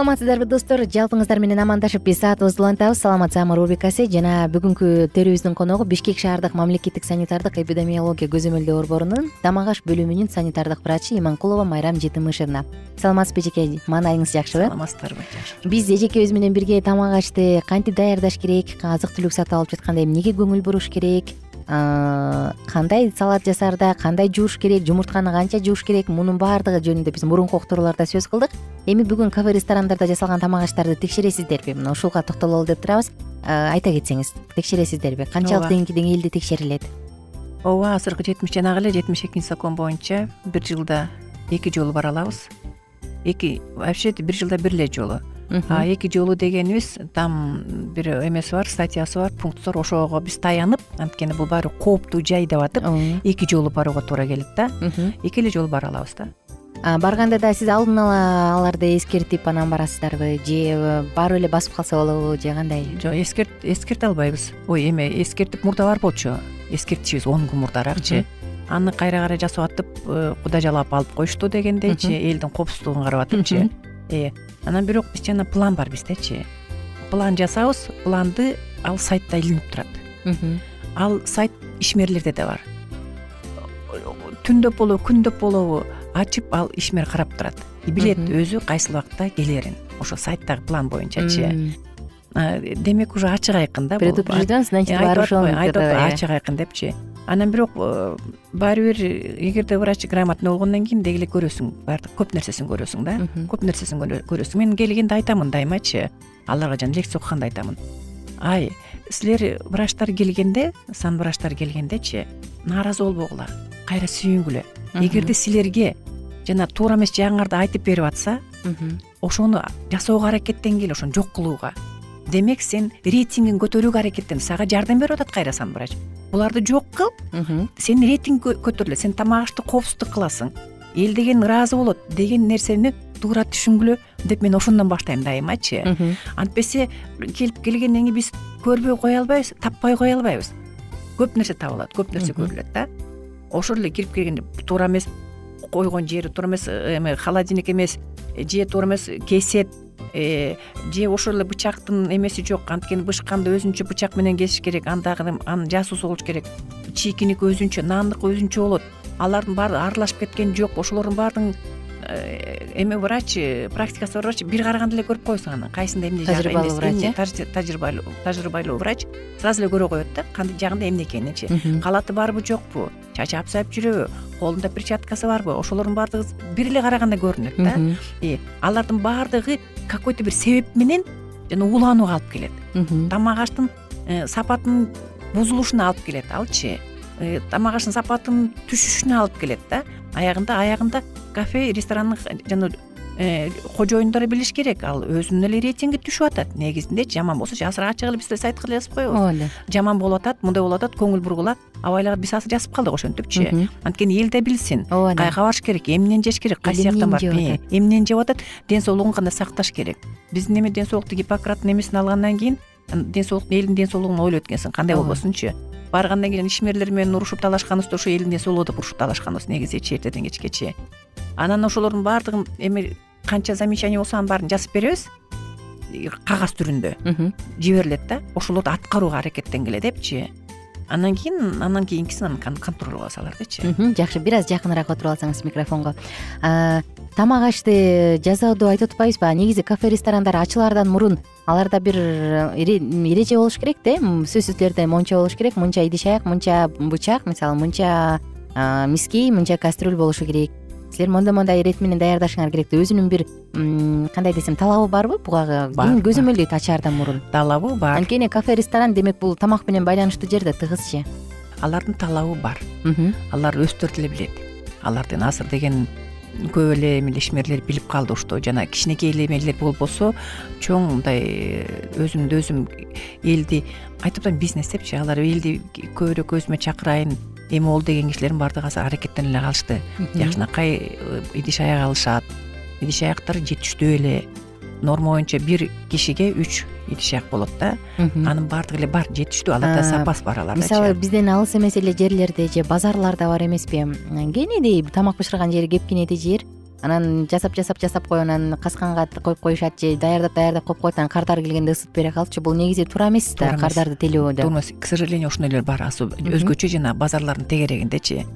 саламатсыздарбы достор? Жалпыңыздар менен амандашып биз саатыбызды улантабыз саламат саама рубрикасы. Жана бүгүнкү төрүбүздүн коногу бишкек шаардык мамлекеттик санитардык эпидемиология көзөмөлдөө борборунун тамак аш бөлүмүнүн санитардык врачы иманкулова майрам жетимишевна саламатсызбы эжеке маанайыңыз жакшыбы саламатсыздарбы жакшы. Биз эжекебиз менен бирге тамак ашты кантип даярдаш керек? Азык түлүк сатып алып жатканда эмнеге көңүл буруш керек кандай салат жасаарда кандай жууш керек жумуртканы канча жууш керек мунун баардыгы жөнүндө биз мурунку уктурууларда сөз кылдык. Эми бүгүн кафе ресторандарда жасалган тамак аштарды текшересиздерби мына ушулга токтололу деп турабыз. Айта кетсеңиз текшересиздерби канчалык деңгээлде текшерилет? Ооба азыркы жетимиш жанагы эле жетимиш экинчи закон боюнча бир жылда эки жолу бара алабыз. Эки вообще бир жылда бир эле жолу а эки жолу дегенибиз там бир эмеси бар статьясы бар пункту бар ошого биз таянып анткени бул баары кооптуу жай деп атып эки жолу барууга туура келет да. Эки эле жолу бара алабыз да барганда да сиз алдын ала аларды эскертип анан барасыздарбы? Же барып эле басып калса болобу же кандай? Жок эскерте албайбыз. Ой эме эскертип мурда бар болчу. Эскертишибиз он күн мурдараакчы аны кайра кайра жасап атып э, куда жалап алып коюшту дегендейчи элдин коопсуздугун карап атыпчы. Э, анан бирок биз жана план бар биздечи план жасабыз планды ал сайтта илинип турат. Ал сайт ишмерлерде да бар. Түндөп болобу күндөп болобу ачып ал ишмер карап турат. И билет өзү кайсыл убакта келерин. Ошо сайттагы план боюнчачы демек уже ачык айкын да предупрежден значит айтып атпайбы ачык айкын депчи анан бирок э, баары бир эгерде врач грамотный болгондон кийин деги эле көрөсүң баардык көп нерсесин көрөсүң да. Көп нерсесин көрөсүң. Мен келгенде айтамын дайымачы аларга жана лекция окуганда айтамын. Ай силер врачтар келгенде сан врачтар келгендечи нааразы болбогула кайра сүйүнгүлө. Эгерде силерге жана туура эмес жагыңарды айтып берип атса ошону жасоого аракеттенгиле ошону жок кылууга демек сен рейтингиң көтөрүүгө аракеттен сага жардам берип атат кайра сан врач. Буларды жок кыл. Сенин рейтинг көтөрүлөт сен тамак ашты коопсуздук кыласың. Эл деген ыраазы болот деген нерсени туура түшүнгүлө деп мен ошондон баштайм дайымачы антпесе келип келгенден кийин биз көрбөй кое албайбыз таппай кое албайбыз. Көп нерсе табылат көп нерсе көрүлөт да. Ошол эле кирип келгенде туура эмес койгон жери туура эмес э, эме холодильник эмес же туура эмес кесет Э, же ошол эле бычактын эмеси жок анткени бышканды өзүнчө бычак менен кесиш керек андагы анын жасуусу болуш керек. Чийкиники өзүнчө нандыкы өзүнчө болот. Алардын баары аралашып кеткен жок. Ошолордун баардыгын э, эме врач практикасы бар врач. Бир караганда эле көрүп коесуң аны. Кайсында эмне тажрыйбалуу врач э? тажрыйбалуу тажрыйбалуу врач. Сразу эле көрө коет да кандай жагында эмне экенинчи калаты барбы жокпу? Чачы апсайып жүрөбү? Колунда перчаткасы барбы? Ошолордун баардыгы бир эле караганда көрүнөт да. Алардын баардыгы какой то бир себеп менен жана ууланууга алып келет. Тамак аштын э, сапатынын бузулушуна алып келет алчы. Э, тамак аштын сапатынын түшүшүнө алып келет да. Аягында аягында кафе ресторанның жана Э, кожоюндары билиш керек. Ал өзүнүн эле рейтинги түшүп атат. Негизиндечи жаман болсо азыр ачык эле биз деле сайтка эле жазып коебуз. Ооба эле. Жаман болуп атат мындай болуп атат көңүл бургула. Абайлагы биз азыр жазып калдык ошентипчи. Анткени эл да билсин. Ооба кайка барыш керек? Эмнени жеш керек? Кайсы жактан барып? эмнени жеп атат? Ден соолугун кандай сакташ керек? Биздин эме ден соолукту гиппократтын эмесин алгандан кийин ден соолук элдин ден соолугун ойлойт экенсиң кандай болбосунчу? Баргандан кийин ишмерлер менен урушуп талашканыбызда ошо элдин ден соолугу деп урушуп талашканбыз негизичи эртеден кечкечи анан ошолордун баардыгын эме канча замечание болсо анын баарын жазып беребиз. Кагаз түрүндө жиберилет да. Ошолорду аткарууга аракеттенгиле депчи андан кийин андан кийинкисин анан контролго салардычы жакшы. Бир аз жакыныраак отуруп алсаңыз микрофонго. Тамак ашты жасооду айтып атпайбызбы? Негизи кафе ресторандар ачылаардан мурун аларда бир эреже болуш керек да сөзсүз түрдө монча болуш керек. Мынча идиш аяк мынча бычак мисалы мынча миски мынча кастрюль болушу керек силер мондай мондай ирет менен даярдашыңар керек деп өзүнүн бир кандай десем талабы барбы? Буга ким көзөмөлдөйт ачаардан мурун. Талабы бар. Анткени кафе ресторан демек бул тамак менен байланыштуу жер да тыгызчы алардын талабы бар. Алар өздөрү деле билет. Алардын азыр деген көп эле эме ишмерлер билип калды ушто жана кичинекей эле эмелер болбосо чоң мындай өзүмдү өзүм элди айтып атпаймынбы бизнес депчи. Алар элди көбүрөөк өзүмө чакырайын эме болду деген кишилердин баардыгы азыр аракеттенип эле калышты жакшынакай э, идиш аяк алышат. Идиш аяктары жетиштүү эле. Норма боюнча бир кишиге үч идиш аяк болот да. Анын баардыгы эле бар жетиштүү. Аларда запас бар алардачы мисалы бизден алыс эмес эле жерлерде же базарларда бар эмеспи? Кенедей тамак бышырган жери кепкинедей жер анан жасап жасап жасап коюп анан касканга коюп коюшат же даярдап даярдап коюп коет анан кардар келгенде ысытып бере калчу. Бул негизи туура эмес да кардарды телөө туура эмес. К сожалению ошондойлор бар. Өзгөчө жанагы базарлардын тегерегиндечи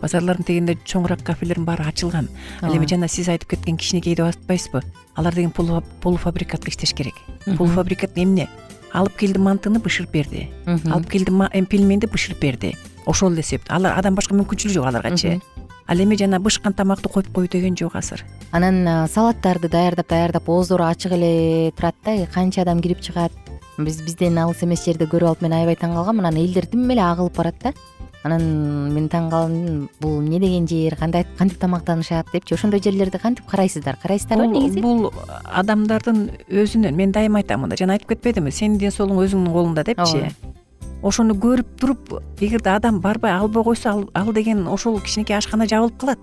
базарлардын тегерегинде чоңураак кафелердин баары ачылган. Ал эми жана сиз айтып кеткен кичинекей деп атпайсызбы? Алар деген полуфабрикатка иштеш керек. Полуфабрикат эмне? Алып келди мантыны бышырып берди. Алып келди пельменди бышырып берди. Ошол эле алар андан башка мүмкүнчүлүгү жок аларгачы ал эми жана бышкан тамакты коюп кою деген жок азыр. Анан салаттарды даярдап даярдап ооздору ачык эле турат да канча адам кирип чыгат. Биз бизден алыс эмес жерде көрүп алып мен аябай таң калгам анан элдер тим эле агылып барат да. Анан мен таң калдым бул эмне деген жер кандай кантип тамактанышат депчи ошондой жерлерди кантип карайсыздар? Карайсыздарбы негизи? бул адамдардын өзүнүн мен дайыма айтам мында жана айтып кетпедимби сенин ден соолугуң өзүңдүн колуңда депчи ошону көрүп туруп эгерде адам барбай албай койсо ал деген ошол кичинекей ашкана жабылып калат.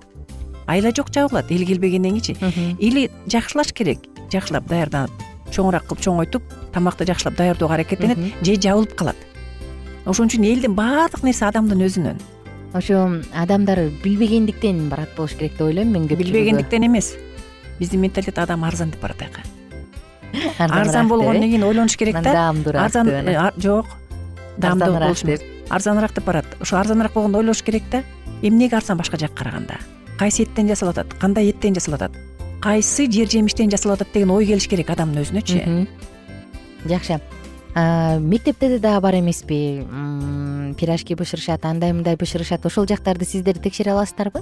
Айла жок жабылат эл келбегенден кийинчи или жакшылаш керек. Жакшылап даярданып чоңураак кылып чоңойтуп тамакты жакшылап даярдоого аракеттенет же жабылып калат. Ошон үчүн элдин баардык нерсе адамдын өзүнөн. Ошо адамдар билбегендиктен барат болуш керек деп ойлойм мен көпчүлүгү билбегендиктен эмес. Биздин менталитет адам арзан деп барат аяка арзан болгондон кийин ойлонуш керек да. Даамдуураак арзан э, жок даамдуу болуш эмес арзаныраак деп барат. Ошо арзаныраак болгондо ойлош керек да эмнеге арзан башка жака караганда? Кайсы эттен жасалып атат кандай эттен жасалып атат кайсы жер жемиштен жасалып атат деген ой келиш керек адамдын өзүнөчү жакшы. Мектепте дагы бар эмеспи? Пирожки бышырышат андай мындай бышырышат. Ошол жактарды сиздер текшере аласыздарбы?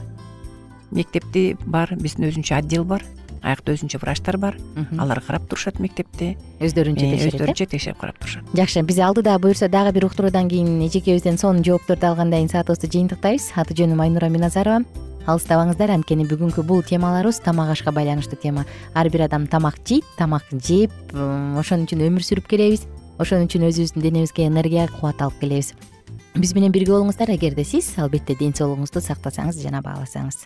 Мектепти бар биздин өзүнчө отдел бар аякта өзүнчө врачтар бар. Алар карап турушат мектепти өздөрүнчө текшерет э, өздөрүнчө текшерип карап турушат. Жакшы биз алдыда буюрса дагы бир уктуруудан кийин эжекебизден сонун жоопторду алгандан кийин саатыбызды жыйынтыктайбыз. Аты жөнүм айнура миназарова. Алыстабаңыздар анткени бүгүнкү бул темаларыбыз тамак ашка байланыштуу тема. Ар бир адам тамак жейт тамак жеп ошон үчүн өмүр сүрүп келебиз. Ошон үчүн өзүбүздүн денебизге энергия кубат алып келебиз. Биз менен бирге болуңуздар. Эгерде сиз албетте ден соолугуңузду сактасаңыз жана бааласаңыз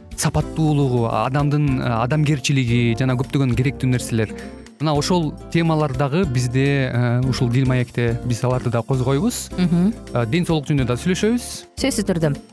сапаттуулугу адамдын э, адамгерчилиги жана көптөгөн керектүү нерселер. Мына ошол темалар дагы бизде э, ушул дил маекте биз аларды да козгойбуз. Ден соолук жөнүндө да сүйлөшөбүз. Сөзсүз түрдө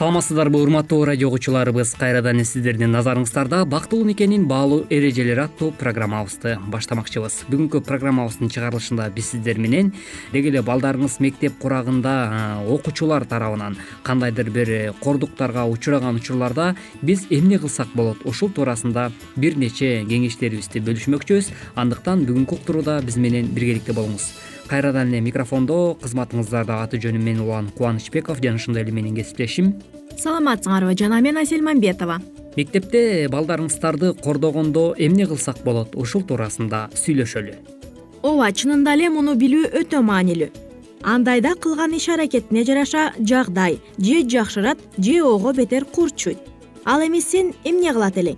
саламатсыздарбы урматтуу радио угуучуларыбыз кайрадан сиздердин назарыңыздарда бактылуу никенин баалуу эрежелери аттуу программабызды баштамакчыбыз. Бүгүнкү программабыздын чыгарылышында биз сиздер менен деги эле балдарыңыз мектеп курагында окуучулар тарабынан кандайдыр бир кордуктарга учураган учурларда биз эмне кылсак болот ушул туурасында бир нече кеңештерибизди бөлүшмөкчүбүз. Андыктан бүгүнкү уктурууда биз менен биргеликте болуңуз кайрадан эле микрофондо кызматыңыздарда аты жөнүм мен улан кубанычбеков жана ошондой эле менин кесиптешим. Саламатсыңарбы жана мен асель мамбетова. Мектепте балдарыңыздарды кордогондо эмне кылсак болот ушул туурасында сүйлөшөлү. Ооба чынында эле муну билүү өтө маанилүү. Андайда кылган иш аракетине жараша жагдай же жакшырат же ого бетер курчуйт ал эми сен эмне кылат элең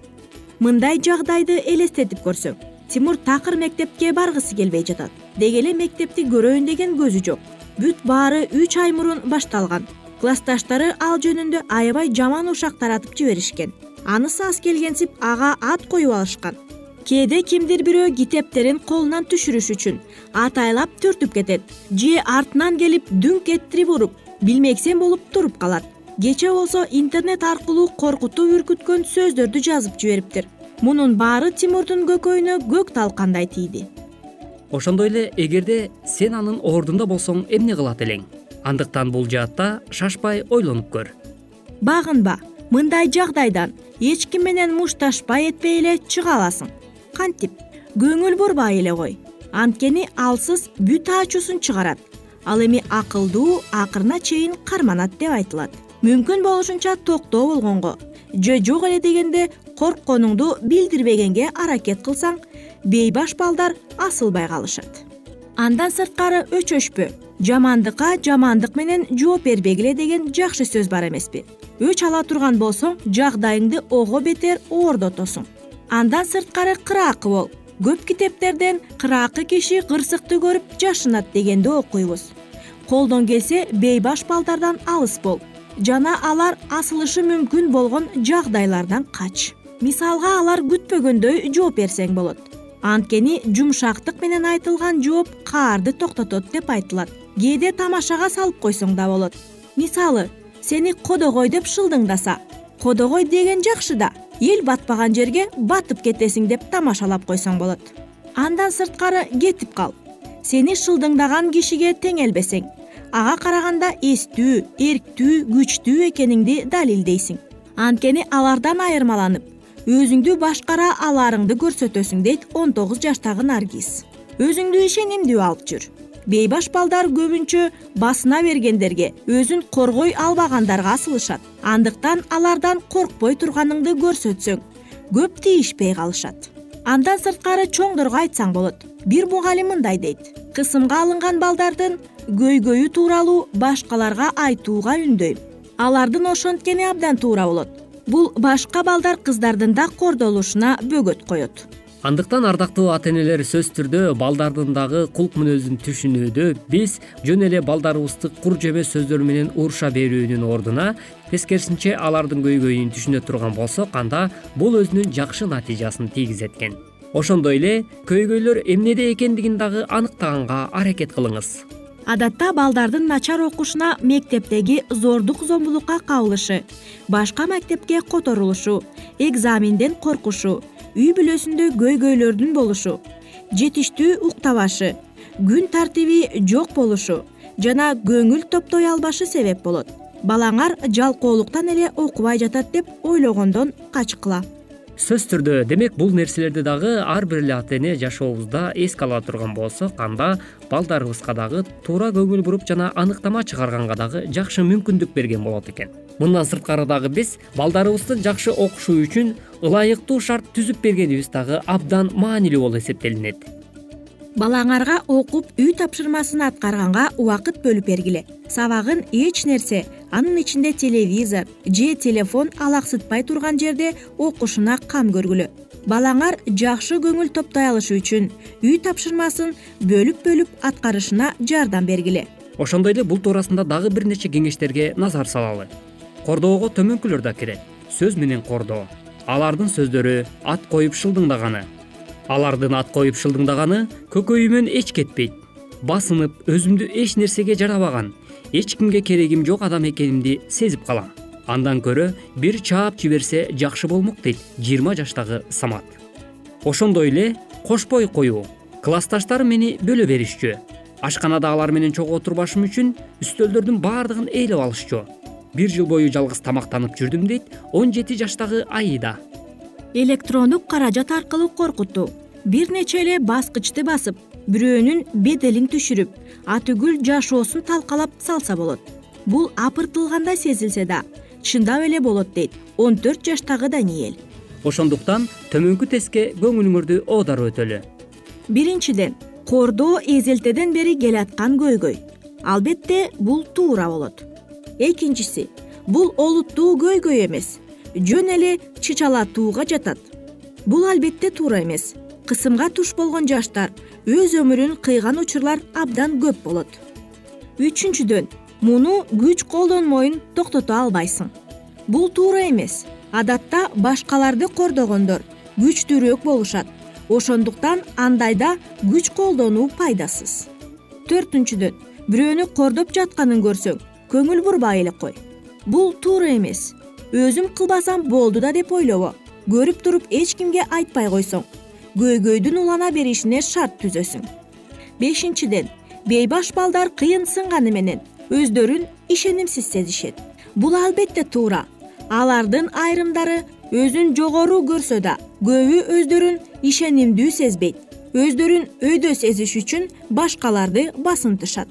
мындай жагдайды элестетип көрсөң. Тимур такыр мектепке баргысы келбей жатат деги эле мектепти көрөйүн деген көзү жок. Бүт баары үч ай мурун башталган. Классташтары ал жөнүндө аябай жаман ушак таратып жиберишкен. Анысы аз келгенсип ага ат коюп алышкан. Кээде кимдир бирөө китептерин колунан түшүрүш үчүн атайлап түртүп кетет. Же артынан келип дүңк эттирип уруп билмексен болуп туруп калат. Кечээ болсо интернет аркылуу коркутуп үркүткөн сөздөрдү жазып жибериптир. Мунун баары тимурдун көкөйүнө көк талкандай тийди ошондой эле эгерде сен анын ордунда болсоң эмне кылат элең? Андыктан бул жаатта шашпай ойлонуп көр. Багынба мындай жагдайдан эч ким менен мушташпай этпей эле чыга аласың. Кантип? Көңүл бурбай эле кой анткени алсыз бүт ачуусун чыгарат. Ал эми акылдуу акырына чейин карманат деп айтылат. Мүмкүн болушунча токтоо болгонго. Же жок эле дегенде коркконуңду билдирбегенге аракет кылсаң бейбаш балдар асылбай калышат. Андан сырткары өчөшпө жамандыкка жамандык менен жооп бербегиле деген жакшы сөз бар эмеспи. Өч ала турган болсоң жагдайыңды ого бетер оордотосуң андан сырткары кыраакы бол. Көп китептерден кыраакы киши кырсыкты көрүп жашынат дегенди окуйбуз. Колдон келсе бейбаш балдардан алыс бол. Жана алар асылышы мүмкүн болгон жагдайлардан кач. Мисалга алар күтпөгөндөй жооп берсең болот анткени жумшактык менен айтылган жооп каарды токтотот деп айтылат. Кээде тамашага салып койсоң да болот. Мисалы сени кодогой деп шылдыңдаса кодогой деген жакшы да эл батпаган жерге батып кетесиң деп тамашалап койсоң болот. Андан сырткары кетип кал. Сени шылдыңдаган кишиге теңелбесең ага караганда эстүү эрктүү күчтүү экениңди далилдейсиң. Анткени алардан айырмаланып өзүңдү башкара аларыңды көрсөтөсүң дейт он тогуз жаштагы наргиз. Өзүңдү ишенимдүү алып жүр. Бейбаш балдар көбүнчө басына бергендерге өзүн коргой албагандарга асылышат. Андыктан алардан коркпой турганыңды көрсөтсөң көп тийишпей калышат. Андан сырткары чоңдорго айтсаң болот бир мугалим мындай дейт. Кысымга алынган балдардын көйгөйү тууралуу башкаларга айтууга үндөйм. Алардын ошенткени абдан туура болот бул башка балдар кыздардын да кордолушуна бөгөт коет. Андыктан ардактуу ата энелер сөзсүз түрдө балдардын дагы кулк мүнөзүн түшүнүүдө биз жөн эле балдарыбызды кур жемес сөздөр менен уруша берүүнүн ордуна тескерисинче алардын көйгөйүн түшүнө турган болсок анда бул өзүнүн жакшы натыйжасын тийгизет экен ошондой эле көйгөйлөр эмнеде экендигин дагы аныктаганга аракет кылыңыз адатта балдардын начар окушуна мектептеги зордук зомбулукка кабылышы башка мектепке которулушу экзаменден коркушу үй бүлөсүндө көйгөйлөрдүн болушу жетиштүү уктабашы күн тартиби жок болушу жана көңүл топтой албашы себеп болот. Балаңар жалкоолуктан эле окубай жатат деп ойлогондон качкыла сөзсүз түрдө демек бул нерселерди дагы ар бир эле ата эне жашообузда эске ала турган болсок анда балдарыбызга дагы туура көңүл буруп жана аныктама чыгарганга дагы жакшы мүмкүндүк берген болот экен. Мындан сырткары дагы биз балдарыбыздын жакшы окушу үчүн ылайыктуу шарт түзүп бергенибиз дагы абдан маанилүү болуп эсептелинет балаңарга окуп үй тапшырмасын аткарганга убакыт бөлүп бергиле. Сабагын эч нерсе анын ичинде телевизор же телефон алаксытпай турган жерде окушуна кам көргүлө. Балаңар жакшы көңүл топтой алышы үчүн үй тапшырмасын бөлүп бөлүп аткарышына жардам бергиле. Ошондой эле бул туурасында дагы бир нече кеңештерге назар салалы. Кордоого төмөнкүлөр да кирет. Сөз менен кордоо. Алардын сөздөрү ат коюп шылдыңдаганы алардын ат коюп шылдыңдаганы көкөйүмөн эч кетпейт. Басынып өзүмдү эч нерсеге жарабаган эч кимге керегим жок адам экенимди сезип калам. Андан көрө бир чаап жиберсе жакшы болмок дейт жыйырма жаштагы самат. Ошондой эле кошпой коюу классташтарым мени бөлө беришчү ашканада алар менен чогуу отурбашым үчүн үстөлдөрдүн баардыгын ээлеп алышчу. Бир жыл бою жалгыз тамактанып жүрдүм дейт он жети жаштагы аида электрондук каражат аркылуу коркутуу. Бир нече эле баскычты басып бирөөнүн беделин түшүрүп атүгүл жашоосун талкалап салса болот. Бул апыртылгандай сезилсе да чындап эле болот дейт. Он төрт жаштагы даниэль. Ошондуктан төмөнкү тестке көңүлүңөрдү оодарып өтөлү. Биринчиден кордоо эзелтеден бери келаткан көйгөй. Албетте бул туура болот. Экинчиси бул олуттуу көйгөй эмес жөн эле чычалатууга жатат. Бул албетте туура эмес. Кысымга туш болгон жаштар өз өмүрүн кыйган учурлар абдан көп болот. Үчүнчүдөн муну күч колдонмоюн токтото албайсың. Бул туура эмес. Адатта башкаларды кордогондор күчтүүрөөк болушат. Ошондуктан андайда күч колдонуу пайдасыз. Төртүнчүдөн бирөөнү кордоп жатканын көрсөң көңүл бурбай эле кой. Бул туура эмес өзүм кылбасам болду да деп ойлобо көрүп туруп эч кимге айтпай койсоң. Көйгөйдүн улана беришине шарт түзөсүң. Бешинчиден бейбаш балдар кыйын сынганы менен өздөрүн ишенимсиз сезишет. Бул албетте туура. Алардын айрымдары өзүн жогору көрсө да көбү өздөрүн ишенимдүү сезбейт. Өздөрүн өйдө сезиш үчүн башкаларды басынтышат.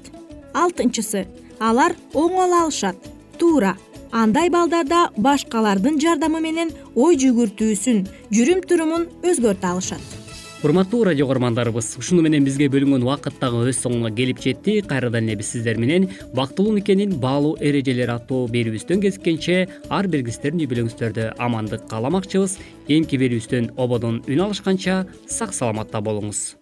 Алтынчысы алар оңоло алышат. Туура андай балдарда башкалардын жардамы менен ой жүгүртүүсүн жүрүм турумун өзгөртө алышат. Урматтуу радио кугармандарыбыз ушуну менен бизге бөлүнгөн убакыт дагы өз соңуна келип жетти. Кайрадан эле биз сиздер менен бактылуу никенин баалуу эрежелери аттуу берүүбүздөн кезишкенче ар биригиздердин үй бүлөңүздөрдө амандык кааламакчыбыз. Эмки берүүбүздөн ободон үн алышканча сак саламатта болуңуз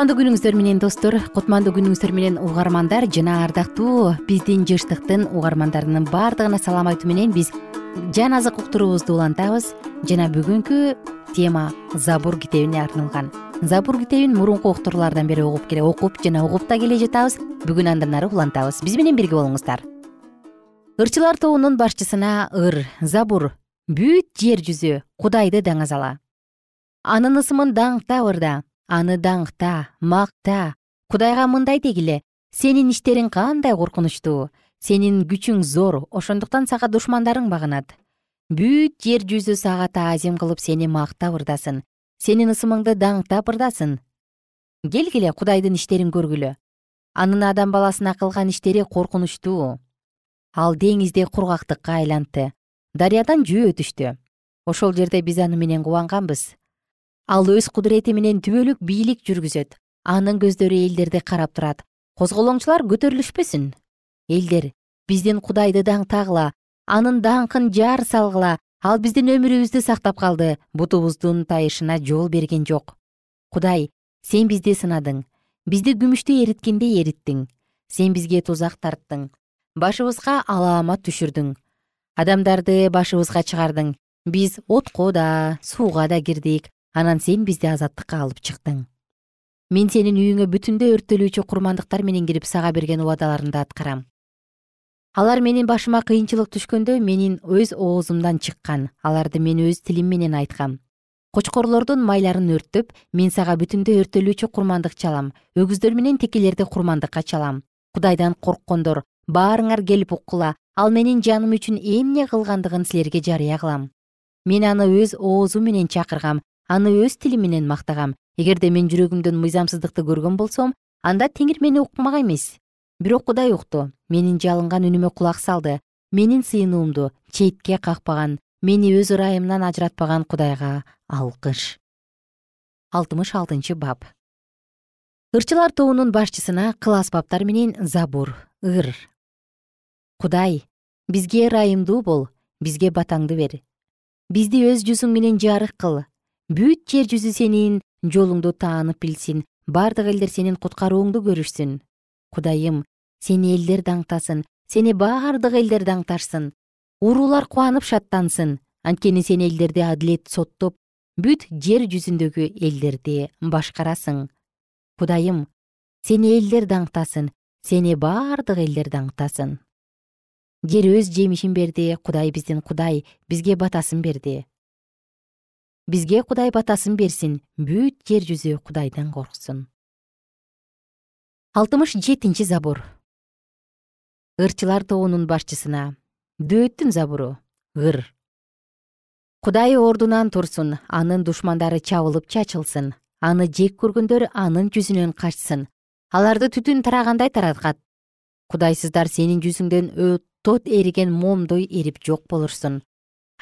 кутмандуу күнүңүздөр менен достор. Кутмандуу күнүңүздөр менен угармандар жана ардактуу биздин жыштыктын угармандарынын баардыгына салам айтуу менен биз жан азык уктуруубузду улантабыз. Жана бүгүнкү тема забур китебине арналган забур китебин мурунку уктуруулардан бери угуп окуп жана угуп да келе жатабыз. Бүгүн андан ары улантабыз. Биз менен бирге болуңуздар ырчылар тобунун башчысына ыр забур бүт жер жүзү кудайды даңазала анын ысымын даңкта ырда аны даңкта макта. Кудайга мындай дегиле сенин иштериң кандай коркунучтуу? Сенин күчүң зор ошондуктан сага душмандарың багынат. Бүт жер жүзү сага таазим кылып сени мактап ырдасын сенин ысымыңды даңктап ырдасын келгиле кудайдын иштерин көргүлө. Анын адам баласына кылган иштери коркунучтуу ал деңизди кургактыкка айлантты дарыядан жөө өтүштү. Ошол жерде биз аны менен кубанганбыз ал өз кудурети менен түбөлүк бийлик жүргүзөт. Анын көздөрү элдерди карап турат. Козголоңчулар көтөрүлүшпөсүн. Элдер биздин кудайды даңктагыла анын даңкын жар салгыла ал биздин өмүрүбүздү сактап калды бутубуздун тайышына жол берген жок. Кудай сен бизди сынадың. Бизди күмүштү эриткендей эриттиң. Сен бизге тузак тарттың. Башыбызга алаамат түшүрдүң. Адамдарды башыбызга чыгардың. Биз отко да сууга да кирдик анан сен бизди азаттыкка алып чыктың. Мен сенин үйүңө бүтүндөй өрттөлүүчү курмандыктар менен кирип сага берген убадаларымды аткарам. Алар менин башыма кыйынчылык түшкөндө менин өз оозумдан чыккан. Аларды мен өз тилим менен айткам. Кочкорлордун майларын өрттөп мен сага бүтүндөй өрттөлүүчү курмандык чалам. Өгүздөр менен текелерди курмандыкка чалам. Кудайдан корккондор баарыңар келип уккула. Ал менин жаным үчүн эмне кылгандыгын силерге жарыя кылам. Мен аны өз оозум менен чакыргам аны өз тилим менен мактагам. Эгерде мен жүрөгүмдөн мыйзамсыздыкты көргөн болсом анда теңир мени укмак эмес. Бирок кудай укту? Менин жалынган үнүмө кулак салды. Менин сыйынуумду четке какпаган мени өз ырайымынан ажыратпаган кудайга алкыш. алтымыш алтынчы бап. Ырчылар тобунун башчысына кыл асбаптар менен забур ыр. Кудай бизге ырайымдуу бол бизге батаңды бер. Бизди өз жүзүң менен жарык кыл бүт жер жүзү сенин жолуңду таанып билсин бардык элдер сенин куткарууңду көрүшсүн. Кудайым сени элдер даңктасын сени бардык элдер даңкташсын. Уруулар кубанып шаттансын анткени сен элдерди адилет соттоп бүт жер жүзүндөгү элдерди башкарасың. Кудайым сени элдер даңктасын сени бардык элдер даңктасын. Жер өз жемишин берди кудай биздин кудай бизге батасын берди бизге кудай батасын берсин бүт жер жүзү кудайдан корксун алтымыш жетинчи забур ырчылар тобунун башчысына. Дөөттүн забуру ыр. Кудай ордунан турсун анын душмандары чабылып чачылсын аны жек көргөндөр анын жүзүнөн качсын. Аларды түтүн тарагандай тараткат кудайсыздар сенин жүзүңдөн тот эриген момдой эрип жок болушсун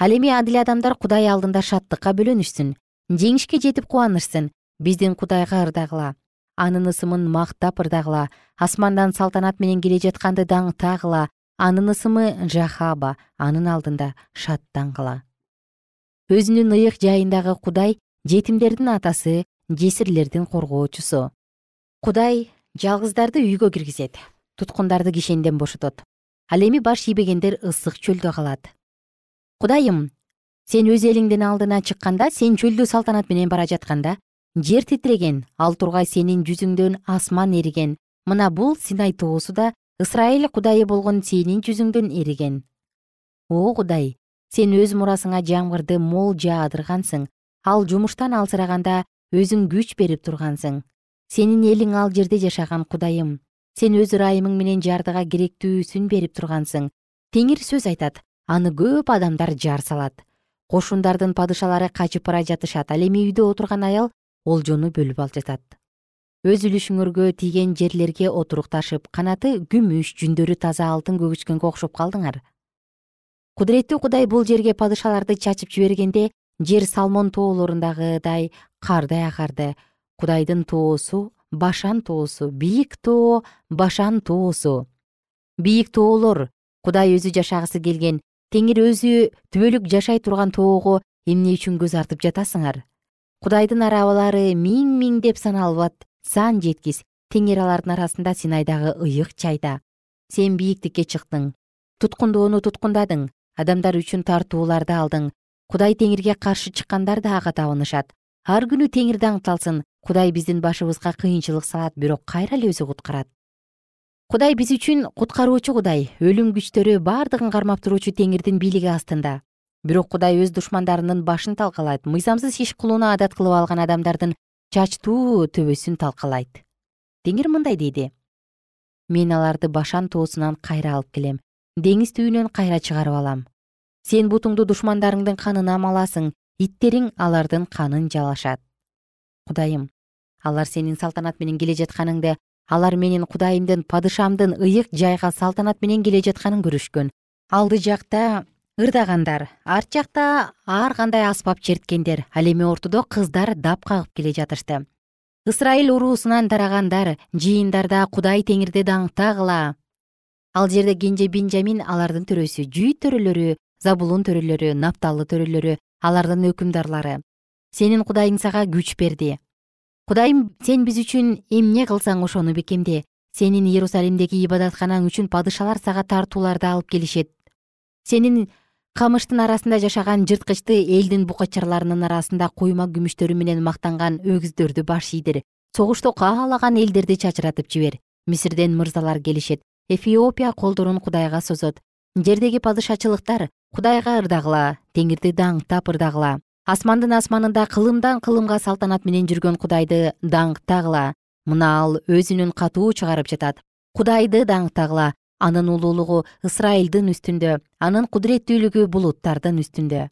ал эми адил адамдар кудай алдында шаттыкка бөлөнүшсүн жеңишке жетип кубанышсын биздин кудайга ырдагыла анын ысымын мактап ырдагыла асмандан салтанат менен келе жатканды даңктагыла анын ысымы жахаба анын алдында шаттангыла. Өзүнүн ыйык жайындагы кудай жетимдердин атасы жесирлердин коргоочусу. Кудай жалгыздарды үйгө киргизет туткундарды кишенден бошотот. Ал эми баш ийбегендер ысык чөлдө калат кудайым сен өз элиңдин алдына чыкканда сен чөлдү салтанат менен бара жатканда жер титиреген ал тургай сенин жүзүңдөн асман эриген. Мына бул синай тоосу да ысрайыл кудайы болгон сенин жүзүңдөн эриген о кудай сен өз мурасыңа жамгырды мол жаадыргансың ал жумуштан алсыраганда өзүң күч берип тургансың. Сенин элиң ал жерде жашаган кудайым. Сен өз ырайымың менен жардыга керектүүсүн берип тургансың. Теңир сөз айтат аны көп адамдар жар салат. Кошундардын падышалары качып бара жатышат ал эми үйдө отурган аял олжону бөлүп жатат. Өз үлүшүңөргө тийген жерлерге отурукташып канаты күмүш жүндөрү таза алтын көгүчкөнгө окшоп калдыңар. Кудуреттүү кудай бул жерге падышаларды чачып жибергенде жер салмон тоолорундагыдай кардай агарды. Кудайдын тоосу башан тоосу бийик тоо башан тоосу. Бийик тоолор кудай өзү жашагысы келген теңир өзү түбөлүк жашай турган тоого эмне үчүн көз артып жатасыңар? Кудайдын арабалары миң миңдеп саналбат сан жеткис. Теңир алардын арасында синайдагы ыйык чайда. Сен бийиктикке чыктың. Туткундоону туткундадың. Адамдар үчүн тартууларды алдың. Кудай теңирге каршы чыккандар да ага табынышат. Ар күнү теңир даңкталсын кудай биздин башыбызга кыйынчылык салат бирок кайра эле өзү куткарат кудай биз үчүн куткаруучу кудай. Өлүм күчтөрү бардыгын кармап туруучу теңирдин бийлиги астында. Бирок кудай өз душмандарынын башын талкалайт. Мыйзамсыз иш кылууну адат кылып алган адамдардын чачтуу төбөсүн талкалайт. Теңир мындай дейди. Мен аларды башан тоосунан кайра алып келем. Деңиз түбүнөн кайра чыгарып алам. Сен бутуңду душмандарыңдын канына маласың иттериң алардын канын жалашат. Кудайым алар сенин салтанат менен келе жатканыңды алар менин кудайымдын падышамдын ыйык жайга салтанат менен келе жатканын көрүшкөн. Алды жакта ырдагандар арт жакта ар кандай аспап черткендер ал эми ортодо кыздар дап кагып келе жатышты. Ысрайыл уруусунан тарагандар жыйындарда кудай теңирди даңктагыла. Ал жерде кенже бенжамин алардын төрөсү жүйүт төрөлөрү забулун төрөлөрү напталы төрөлөрү алардын өкүмдарлары. Сенин кудайың сага күч берди кудайым сен биз үчүн эмне кылсаң ошону бекемде сенин иерусалимдеги ибадатканаң үчүн падышалар сага тартууларды алып келишет. Сенин камыштын арасында жашаган жырткычты элдин букачарларынын арасында куйма күмүштөрү менен мактанган өгүздөрдү баш ийдир. Согушто каалаган элдерди чачыратып жибер. Мисирден мырзалар келишет. Эфиопия колдорун кудайга созот. Жердеги падышачылыктар кудайга ырдагыла теңирди даңктап ырдагыла асмандын асманында кылымдан кылымга салтанат менен жүргөн кудайды даңктагыла мына ал өзүнүн катуу чыгарып жатат. Кудайды даңктагыла анын улуулугу ысрайылдын үстүндө анын кудуреттүүлүгү булуттардын үстүндө.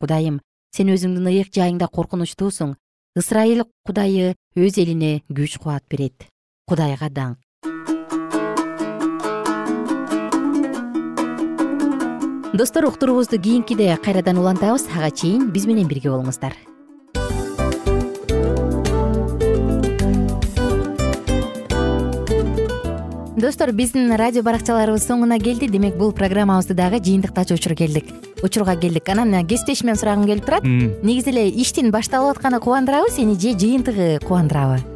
Кудайым сен өзүңдүн ыйык жайыңда коркунучтуусуң ысрайыл кудайы өз элине күч кубат берет. Кудайга даңк достор уктуруубузду кийинкиде кайрадан улантабыз. Ага чейин биз менен бирге болуңуздар. Достор биздин радио баракчаларыбыз соңуна келди. Демек бул программабызды дагы жыйынтыктачу учур келдик. Учурга келдик. Анан кесиптешимден сурагым келип турат. Негизи эле иштин башталып атканы кубандырабы сени же жыйынтыгы кубандырабы